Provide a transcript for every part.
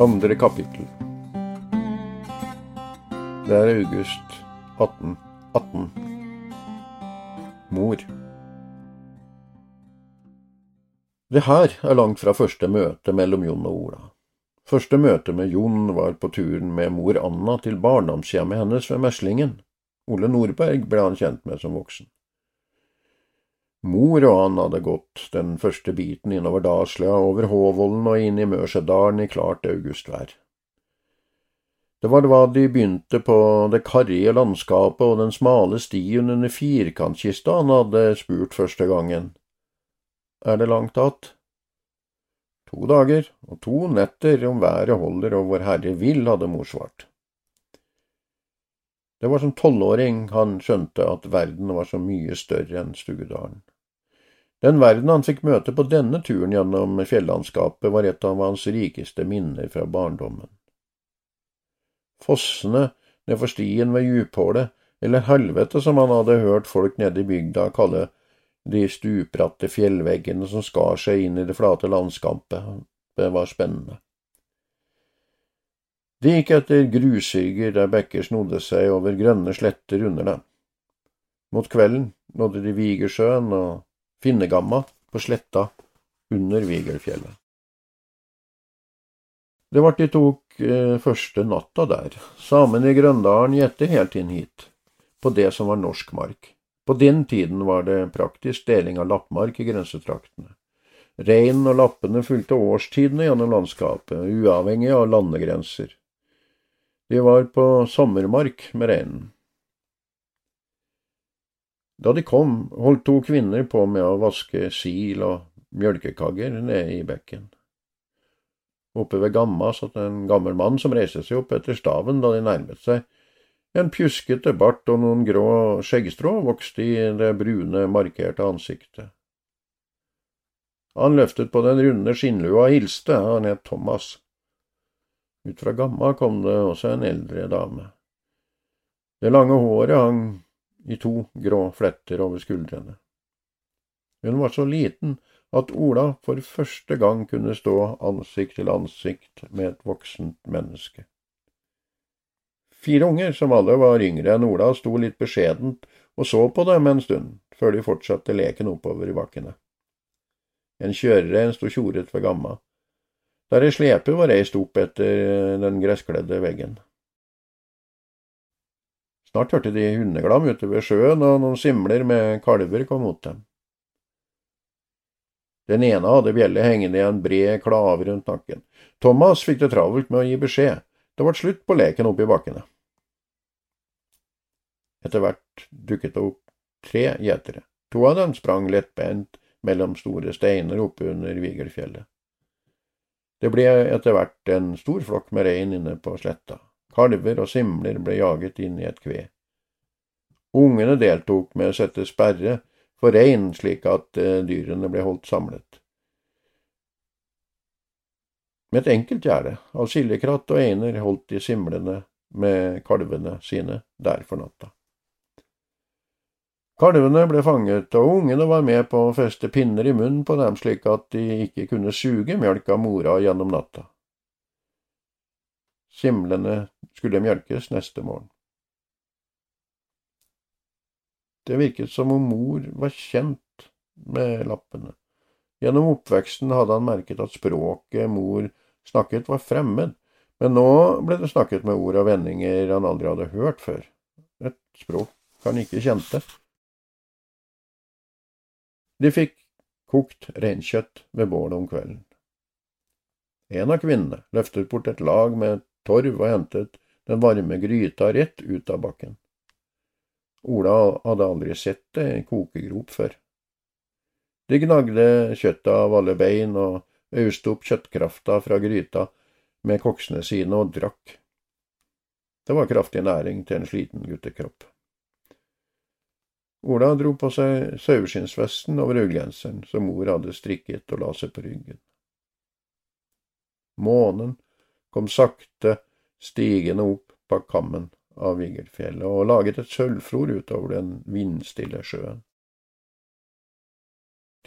Andre kapittel. Det er august 1818. Mor. Det her er langt fra første møte mellom Jon og Ola. Første møte med Jon var på turen med mor Anna til barndomshjemmet hennes ved Meslingen. Ole Nordberg ble han kjent med som voksen. Mor og han hadde gått den første biten innover Dalslia, over Håvollen og inn i Mørsedalen i klart augustvær. Det var da de begynte på det karrige landskapet og den smale stien under firkantkista han hadde spurt første gangen. Er det langt att? To dager og to netter om været holder og Vårherre vil, hadde mor svart. Det var som tolvåring han skjønte at verden var så mye større enn Stugedalen. Den verden han fikk møte på denne turen gjennom fjellandskapet, var et av hans rikeste minner fra barndommen. Fossene nedfor stien ved Djuphålet, eller helvete som han hadde hørt folk nede i bygda kalle de stupbratte fjellveggene som skar seg inn i det flate landskapet, det var spennende. De gikk etter grushyger der bekker snodde seg over grønne sletter under dem. Mot kvelden nådde de Vigersjøen og Finnegamma på sletta under Vigelfjellet. Det vart de tok eh, første natta der. Samene i Grøndalen gjette helt inn hit, på det som var norsk mark. På den tiden var det praktisk deling av lappmark i grensetraktene. Reinen og lappene fulgte årstidene gjennom landskapet, uavhengig av landegrenser. De var på sommermark med reinen. Da de kom, holdt to kvinner på med å vaske sil og mjølkekagger nede i bekken. Oppe ved Gamma satt en gammel mann som reiste seg opp etter staven da de nærmet seg. En pjuskete bart og noen grå skjeggstrå vokste i det brune, markerte ansiktet. Han løftet på den runde skinnlua og hilste, han het Thomas. Ut fra Gamma kom det også en eldre dame. Det lange håret hang i to grå fletter over skuldrene. Hun var så liten at Ola for første gang kunne stå ansikt til ansikt med et voksent menneske. Fire unger, som alle var yngre enn Ola, sto litt beskjedent og så på dem en stund, før de fortsatte leken oppover i bakkene. En kjørerein sto tjoret ved gamma, der ei slepe var reist opp etter den gresskledde veggen. Snart hørte de hundeglam ute ved sjøen, og noen simler med kalver kom mot dem. Den ene hadde bjelle hengende i en bred klave rundt nakken. Thomas fikk det travelt med å gi beskjed. Det ble slutt på leken oppe i bakkene. Etter hvert dukket det opp tre gjetere. To av dem sprang lettbent mellom store steiner oppe under Vigelfjellet. Det ble etter hvert en stor flokk med rein inne på sletta. Kalver og simler ble jaget inn i et kve. Ungene deltok med å sette sperre for rein, slik at eh, dyrene ble holdt samlet. Med et enkelt gjerde av sildekratt og einer holdt de simlene med kalvene sine der for natta. Kalvene ble fanget, og ungene var med på å feste pinner i munnen på dem slik at de ikke kunne suge mjølk av mora gjennom natta. Simlene skulle mjølkes neste morgen. Det virket som om mor var kjent med lappene. Gjennom oppveksten hadde han merket at språket mor snakket var fremmed, men nå ble det snakket med ord og vendinger han aldri hadde hørt før, et språk han ikke kjente. De fikk kokt reinkjøtt ved bålet om kvelden. En av kvinnene løftet bort et lag med torv og hentet den varme gryta rett ut av bakken. Ola hadde aldri sett ei kokegrop før. De gnagde kjøttet av alle bein og auste opp kjøttkrafta fra gryta med koksene sine og drakk. Det var kraftig næring til en sliten guttekropp. Ola dro på seg saueskinnsvesten over ullgenseren som mor hadde strikket og la seg på ryggen. Månen kom sakte stigende opp bak kammen av Vigelfjellet og laget et sølvflor utover den vindstille sjøen.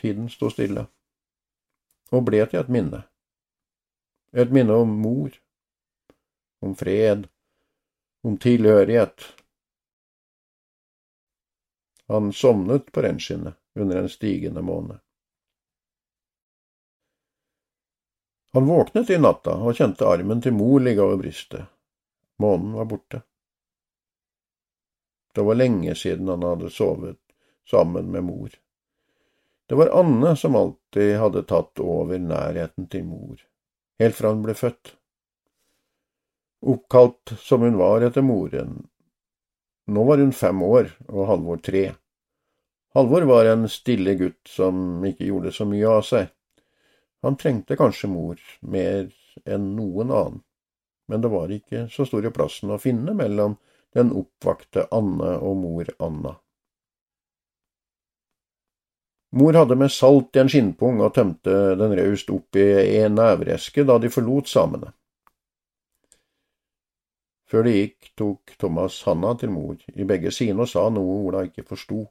Tiden sto stille, og ble til et minne. Et minne om mor, om fred, om tilhørighet. Han sovnet på rennskinnet under en stigende måne. Han våknet i natta og kjente armen til mor ligge over brystet. Månen var borte. Det var lenge siden han hadde sovet sammen med mor. Det var Anne som alltid hadde tatt over nærheten til mor, helt fra hun ble født. Oppkalt som hun var etter moren. Nå var hun fem år og Halvor tre. Halvor var en stille gutt som ikke gjorde så mye av seg. Han trengte kanskje mor mer enn noen annen, men det var ikke så store plassen å finne mellom den oppvakte Anne og mor Anna. Mor hadde med salt i en skinnpung og tømte den raust opp i en nævreske da de forlot samene. Før de gikk, tok Thomas handa til mor i begge sine og sa noe Ola ikke forsto.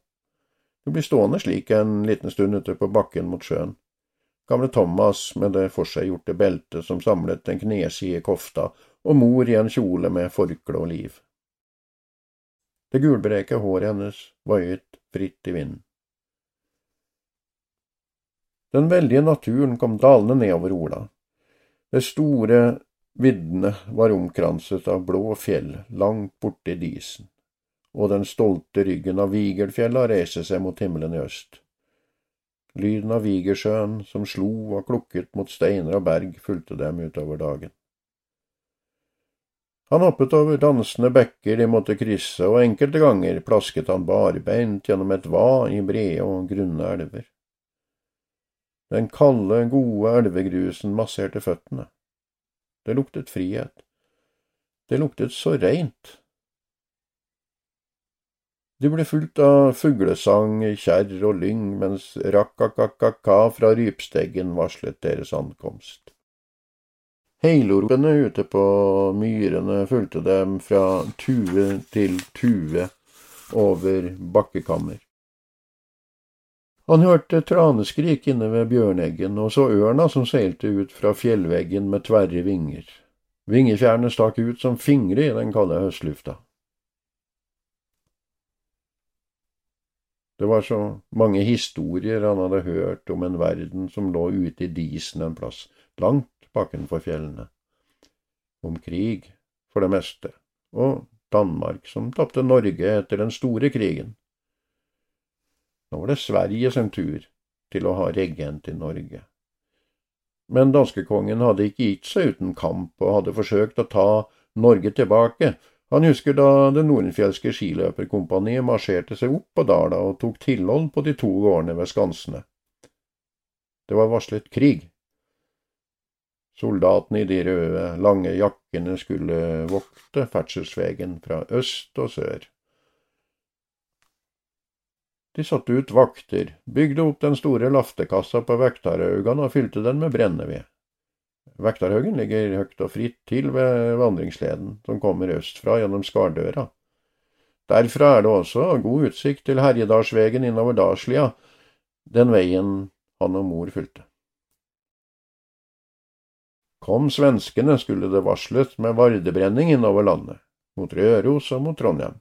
Hun blir stående slik en liten stund ute på bakken mot sjøen. Gamle Thomas med det forseggjorte beltet som samlet den kneside kofta, og mor i en kjole med forkle og liv. Det gulbreke håret hennes vaiet fritt i vinden. Den veldige naturen kom dalende nedover Ola. Det store viddene var omkranset av blå fjell langt borte i disen, og den stolte ryggen av Vigerfjella reise seg mot himmelen i øst. Lyden av Vigersjøen som slo og klukket mot steiner og berg, fulgte dem utover dagen. Han hoppet over dansende bekker de måtte krysse, og enkelte ganger plasket han barbeint gjennom et va i brede og grunne elver. Den kalde, gode elvegrusen masserte føttene. Det luktet frihet. Det luktet så reint. De ble fulgt av fuglesang, kjerr og lyng, mens rakka-kakka-ka fra rypsteggen varslet deres ankomst. Heilorpene ute på myrene fulgte dem fra tue til tue over bakkekammer. Han hørte traneskrik inne ved bjørneggen og så ørna som seilte ut fra fjellveggen med tverre vinger. Vingefjærene stakk ut som fingre i den kalde høstlufta. Det var så mange historier han hadde hørt om en verden som lå ute i disen en plass, langt bakenfor fjellene. Om krig, for det meste, og Danmark som tapte Norge etter den store krigen. Nå var det Sverige sin tur til å ha regent i Norge. Men danskekongen hadde ikke gitt seg uten kamp, og hadde forsøkt å ta Norge tilbake. Han husker da det nordenfjelske skiløperkompaniet marsjerte seg opp på Dala og tok tilhold på de to gårdene ved skansene. Det var varslet krig. Soldatene i de røde, lange jakkene skulle vokte ferdselsvegen fra øst og sør. De satte ut vakter, bygde opp den store laftekassa på Vektarhaugan og fylte den med brenneved. Vektarhaugen ligger høyt og fritt til ved vandringsleden som kommer østfra gjennom Skardøra. Derfra er det også god utsikt til Herjedalsvegen innover Dalslia, den veien han og mor fulgte. Kom svenskene, skulle det varsles med vardebrenning innover landet, mot Røros og mot Trondheim.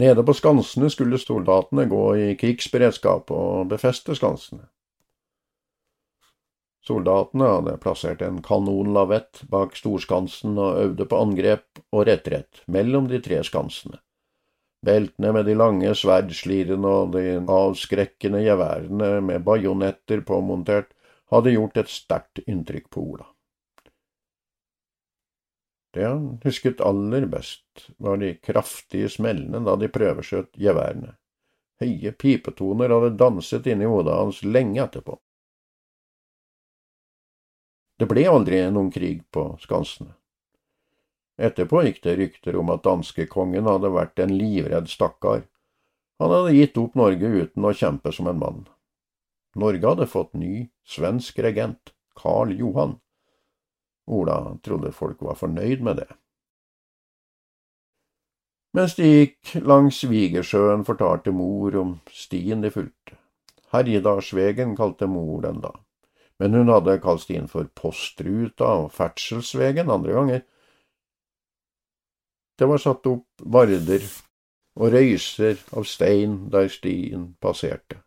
Nede på skansene skulle soldatene gå i krigsberedskap og befeste skansene. Soldatene hadde plassert en kanonlavett bak storskansen og øvde på angrep og retrett mellom de tre skansene. Beltene med de lange sverdslirene og de avskrekkende geværene med bajonetter påmontert hadde gjort et sterkt inntrykk på Ola. Det han husket aller best, var de kraftige smellene da de prøveskjøt geværene, Høye pipetoner hadde danset inni hodet hans lenge etterpå. Det ble aldri noen krig på skansene. Etterpå gikk det rykter om at danskekongen hadde vært en livredd stakkar. Han hadde gitt opp Norge uten å kjempe som en mann. Norge hadde fått ny svensk regent, Karl Johan. Ola trodde folk var fornøyd med det. Mens de gikk langs Vigersjøen, fortalte mor om stien de fulgte. Herjedalsvegen kalte mor den da, men hun hadde kalt stien for Postruta og Ferdselsvegen andre ganger. Det var satt opp varder og røyser av stein der stien passerte.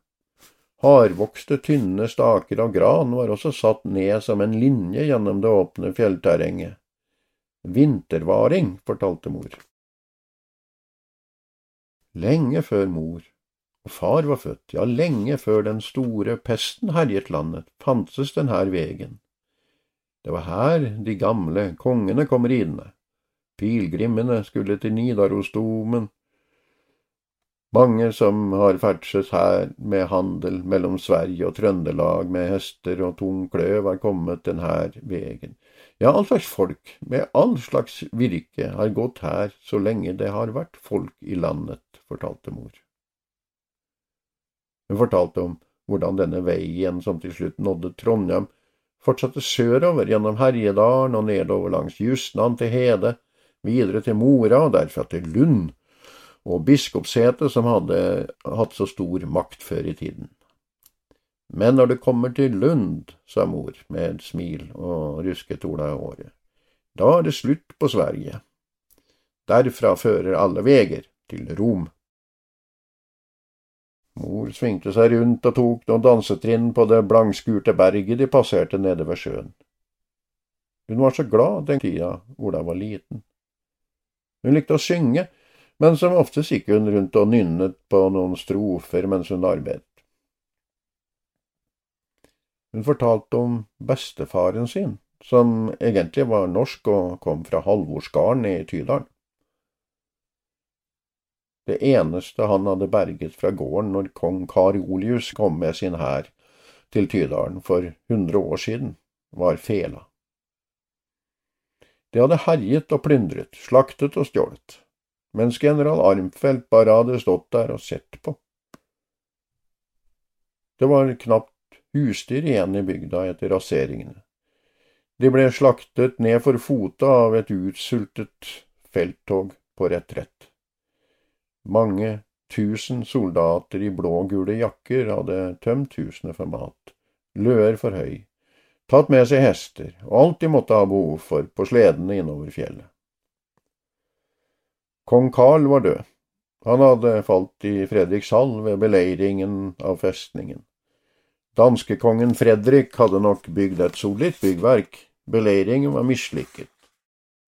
Hardvokste, tynne staker av gran var også satt ned som en linje gjennom det åpne fjellterrenget. Vintervaring, fortalte mor. Lenge før mor og far var født, ja, lenge før den store pesten herjet landet, fantes denne vegen. Det var her de gamle kongene kom ridende. Pilegrimene skulle til Nidarosdomen. Mange som har ferdsels her med handel mellom Sverige og Trøndelag med hester og tung kløv, har kommet denne vegen. Ja, all slags folk med all slags virke har gått her så lenge det har vært folk i landet fortalte mor. Hun fortalte om hvordan denne veien, som til slutt nådde Trondheim, fortsatte sørover gjennom Herjedalen og nedover langs Justnan til Hede, videre til Mora og derfra til Lund, og biskopsetet som hadde hatt så stor makt før i tiden. Men når det kommer til Lund, sa mor med et smil og rusket Ola i håret, da er det slutt på Sverige. Derfra fører alle veger til Rom. Mor svingte seg rundt og tok noen dansetrinn på det blangskurte berget de passerte nede ved sjøen. Hun var så glad den tida Ola var liten. Hun likte å synge, men som oftest gikk hun rundt og nynnet på noen strofer mens hun arbeidet. Hun fortalte om bestefaren sin, som egentlig var norsk og kom fra Halvorsgarden i Tydalen det eneste han hadde berget fra gården når kong Kariolius kom med sin hær til Tydalen for hundre år siden, var fela. De hadde herjet og plyndret, slaktet og stjålet, mens general Armfeldt bare hadde stått der og sett på. Det var knapt husdyr igjen i bygda etter raseringene. De ble slaktet ned for fota av et utsultet felttog på retrett. Mange tusen soldater i blå-gule jakker hadde tømt husene for mat, løer for høy, tatt med seg hester og alt de måtte ha behov for på sledene innover fjellet. Kong Karl var død. Han hadde falt i Fredrikshall ved beleiringen av festningen. Danskekongen Fredrik hadde nok bygd et solid byggverk. Beleiringen var mislykket.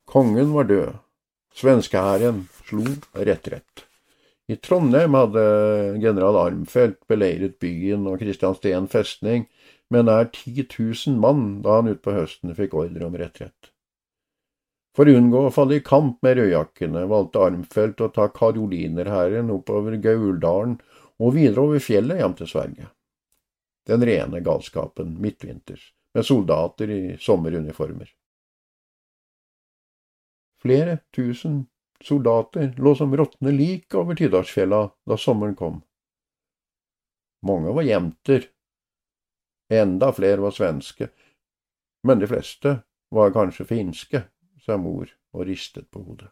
Kongen var død. Svenskehæren slo retrett. I Trondheim hadde general Armfelt beleiret byen og Kristiansten festning med nær 10 000 mann da han utpå høsten fikk ordre om retrett. For å unngå å falle i kamp med rødjakkene valgte Armfelt å ta karolinerhæren oppover Gauldalen og videre over fjellet hjem til Sverige. Den rene galskapen midtvinters, med soldater i sommeruniformer. Flere tusen soldater lå som råtne lik over Tydalsfjella da sommeren kom. Mange var jenter, enda flere var svenske, men de fleste var kanskje finske, sa mor og ristet på hodet.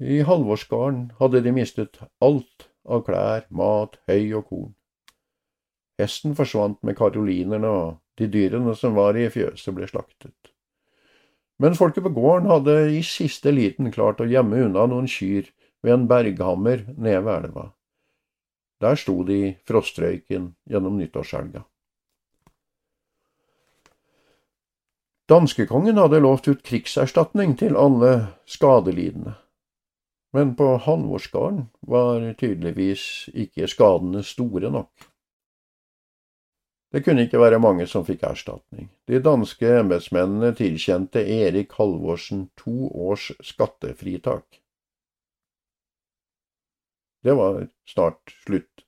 I Halvorsgarden hadde de mistet alt av klær, mat, høy og korn. Hesten forsvant med karolinerne, og de dyrene som var i fjøset, ble slaktet. Men folket på gården hadde i siste liten klart å gjemme unna noen kyr ved en berghammer nede ved elva. Der sto de i frostrøyken gjennom nyttårshelga. Danskekongen hadde lovt ut krigserstatning til alle skadelidende, men på Halvorsgarden var tydeligvis ikke skadene store nok. Det kunne ikke være mange som fikk erstatning. De danske embetsmennene tilkjente Erik Halvorsen to års skattefritak. Det var snart slutt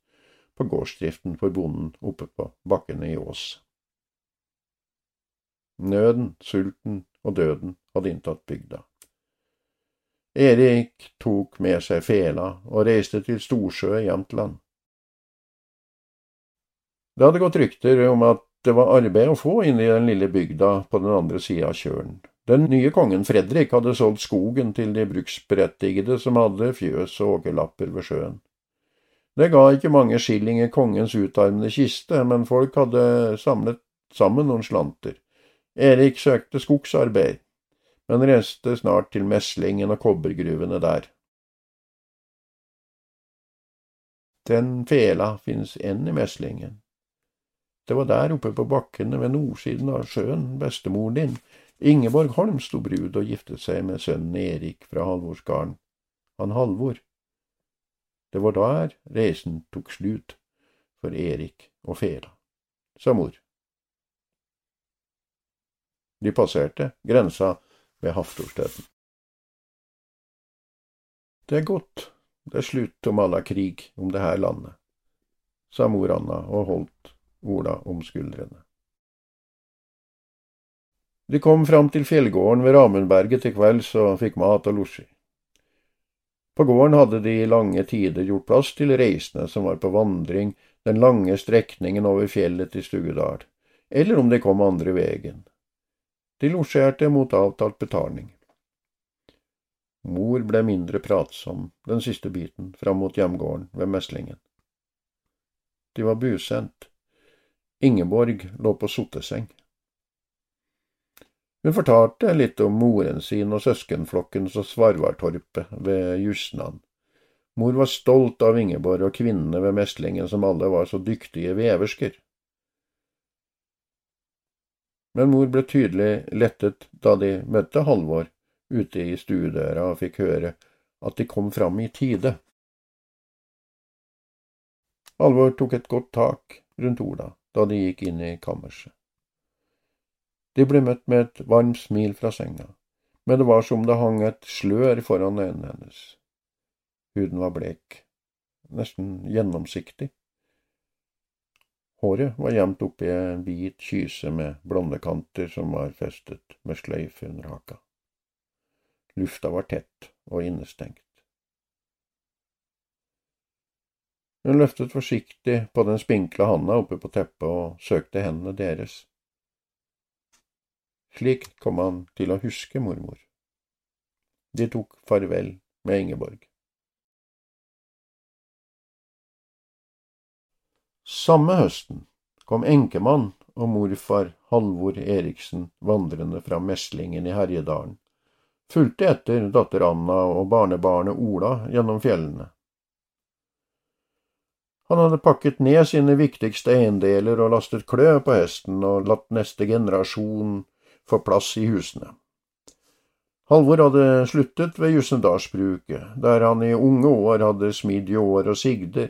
på gårdsdriften for bonden oppe på bakkene i Ås. Nøden, sulten og døden hadde inntatt bygda. Erik tok med seg fela og reiste til Storsjø i Jämtland. Det hadde gått rykter om at det var arbeid å få inne i den lille bygda på den andre sida av kjølen. Den nye kongen Fredrik hadde solgt skogen til de bruksberettigede som hadde fjøs og åkerlapper ved sjøen. Det ga ikke mange skilling i kongens utarmede kiste, men folk hadde samlet sammen noen slanter. Erik søkte skogsarbeid, men reiste snart til meslingen og kobbergruvene der. Den fela finnes enn i meslingen. Det var der oppe på bakkene ved nordsiden av sjøen bestemoren din, Ingeborg Holm, sto brud og giftet seg med sønnen Erik fra Halvorsgarden, han Halvor. Det var der reisen tok slutt for Erik og fela, sa mor. De passerte grensa ved Haftorstøtten. Det er godt, det er slutt om alla krig om det her landet, sa mor Anna og holdt Ola om skuldrene. De kom fram til fjellgården ved Ramundberget til kvelds og fikk mat og losji. På gården hadde de i lange tider gjort plass til reisende som var på vandring den lange strekningen over fjellet til Stugudal, eller om de kom andre veien. De losjerte mot avtalt betaling. Mor ble mindre pratsom den siste biten fram mot hjemgården ved meslingen. De var busendt. Ingeborg lå på sotteseng. Hun fortalte litt om moren sin og søskenflokken på Svarvartorpet ved Jusnan. Mor var stolt av Ingeborg og kvinnene ved meslingen som alle var så dyktige veversker men mor ble tydelig lettet da de møtte Halvor ute i stuedøra og fikk høre at de kom fram i tide. Halvor tok et godt tak rundt Ola da de gikk inn i kammerset. De ble møtt med et varmt smil fra senga, men det var som det hang et slør foran øynene hennes. Huden var blek, nesten gjennomsiktig. Håret var gjemt oppi en hvit kyse med blonde kanter som var festet med sløyfe under haka. Lufta var tett og innestengt. Hun løftet forsiktig på den spinkle handa oppe på teppet og søkte hendene deres. Slik kom han til å huske mormor. De tok farvel med Ingeborg. Samme høsten kom enkemann og morfar Halvor Eriksen vandrende fra Meslingen i Herjedalen, fulgte etter datter Anna og barnebarnet Ola gjennom fjellene. Han hadde pakket ned sine viktigste eiendeler og lastet klø på hesten og latt neste generasjon få plass i husene. Halvor hadde sluttet ved Jussendalsbruket, der han i unge år hadde smidd ljåer og sigder.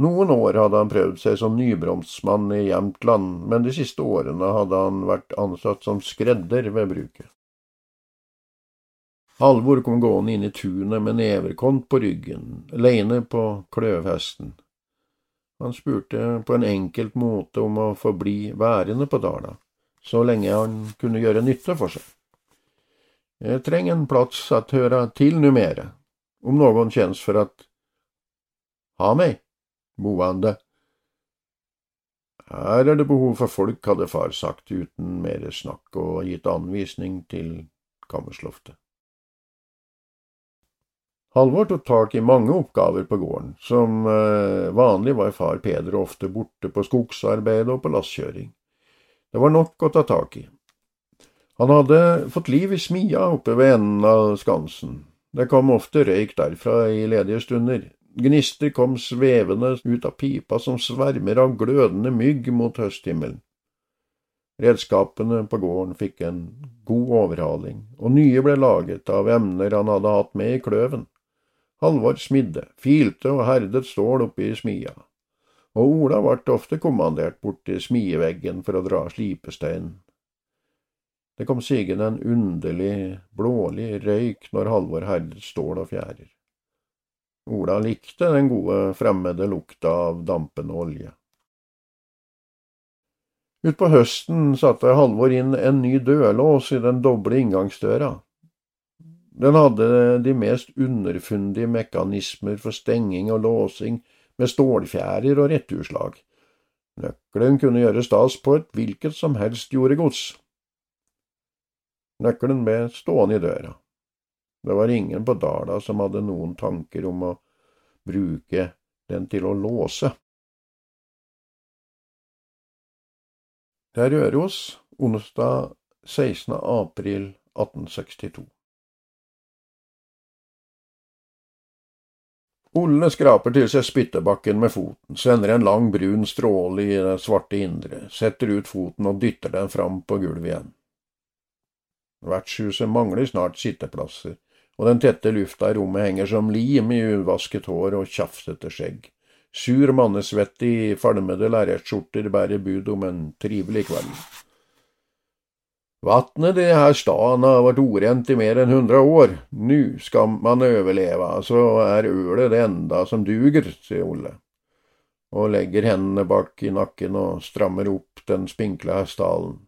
Noen år hadde han prøvd seg som nybromsmann i Jämtland, men de siste årene hadde han vært ansatt som skredder ved bruket. Halvor kom gående inn i tunet med neverkont på ryggen, leine på kløvhesten. Han spurte på en enkelt måte om å få bli værende på dala, så lenge han kunne gjøre nytte for seg. Jeg trenger en plass at høre til numere, om noen kjennes for at ha meg boende. Her er det behov for folk, hadde far sagt uten mere snakk, og gitt anvisning til kammersloftet. Halvor tok tak i mange oppgaver på gården. Som eh, vanlig var far Peder ofte borte på skogsarbeid og på lastkjøring. Det var nok å ta tak i. Han hadde fått liv i smia oppe ved enden av skansen. Det kom ofte røyk derfra i ledige stunder. Gnister kom svevende ut av pipa som svermer av glødende mygg mot høsthimmelen. Redskapene på gården fikk en god overhaling, og nye ble laget av emner han hadde hatt med i kløven. Halvor smidde, filte og herdet stål oppe i smia, og Ola ble ofte kommandert bort til smieveggen for å dra slipesteinen. Det kom sigende en underlig, blålig røyk når Halvor herdet stål og fjærer. Ola likte den gode, fremmede lukta av dampende olje. Utpå høsten satte Halvor inn en ny dørlås i den doble inngangsdøra. Den hadde de mest underfundige mekanismer for stenging og låsing med stålfjærer og returslag. Nøkkelen kunne gjøre stas på et hvilket som helst jordegods. Nøkkelen ble stående i døra. Det var ingen på Dala som hadde noen tanker om å bruke den til å låse. Det er Røros, onsdag 16. april 1862. Olle skraper til seg spyttebakken med foten, sender en lang, brun stråle i det svarte indre, setter ut foten og dytter den fram på gulvet igjen. Vertshuset mangler snart sitteplasser, og den tette lufta i rommet henger som lim i uvasket hår og tjafsete skjegg. Sur mannesvette i falmede lerretskjorter bærer bud om en trivelig kveld. Vatnet i denne staden har vært orent i mer enn hundre år, nu skal man overleve, så er ølet det enda som duger, sier Olle, og legger hendene bak i nakken og strammer opp den spinkle hestehalen.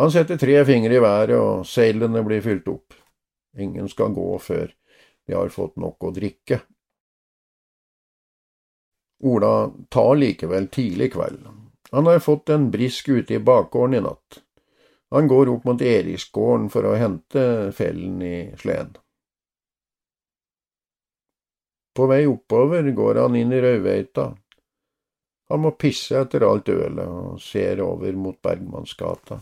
Han setter tre fingre i været, og seilene blir fylt opp. Ingen skal gå før de har fått nok å drikke. Ola tar likevel tidlig kveld. Han har fått en brisk ute i bakgården i natt. Han går opp mot Eriksgården for å hente fellen i sleden. På vei oppover går han inn i Rauveita. Han må pisse etter alt ølet og ser over mot Bergmannsgata.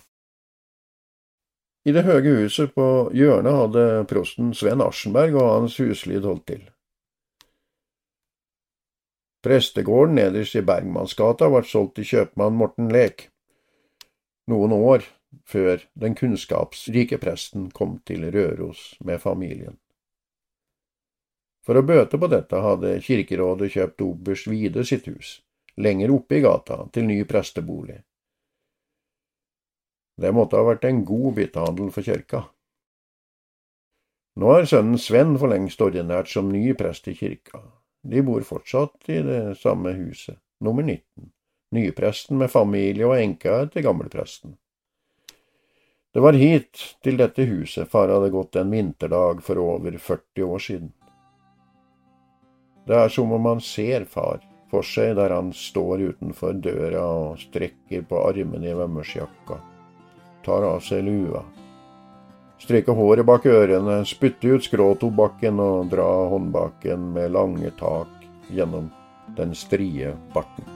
I det høye huset på hjørnet hadde prosten Sven Aschenberg og hans huslyd holdt til. Prestegården nederst i Bergmannsgata ble solgt til kjøpmann Morten Lek, noen år før den kunnskapsrike presten kom til Røros med familien. For å bøte på dette hadde kirkerådet kjøpt oberst Vide sitt hus, lenger oppe i gata, til ny prestebolig. Det måtte ha vært en god byttehandel for kirka. Nå er sønnen Sven for lengst ordinært som ny prest i kirka. De bor fortsatt i det samme huset, nummer 19, nypresten med familie og enka etter gammelpresten. Det var hit, til dette huset, far hadde gått en vinterdag for over 40 år siden. Det er som om han ser far for seg der han står utenfor døra og strekker på armene i vømmersjakka tar av seg lua. Streke håret bak ørene, spytter ut skråtobakken og drar håndbaken med lange tak gjennom den strie barten.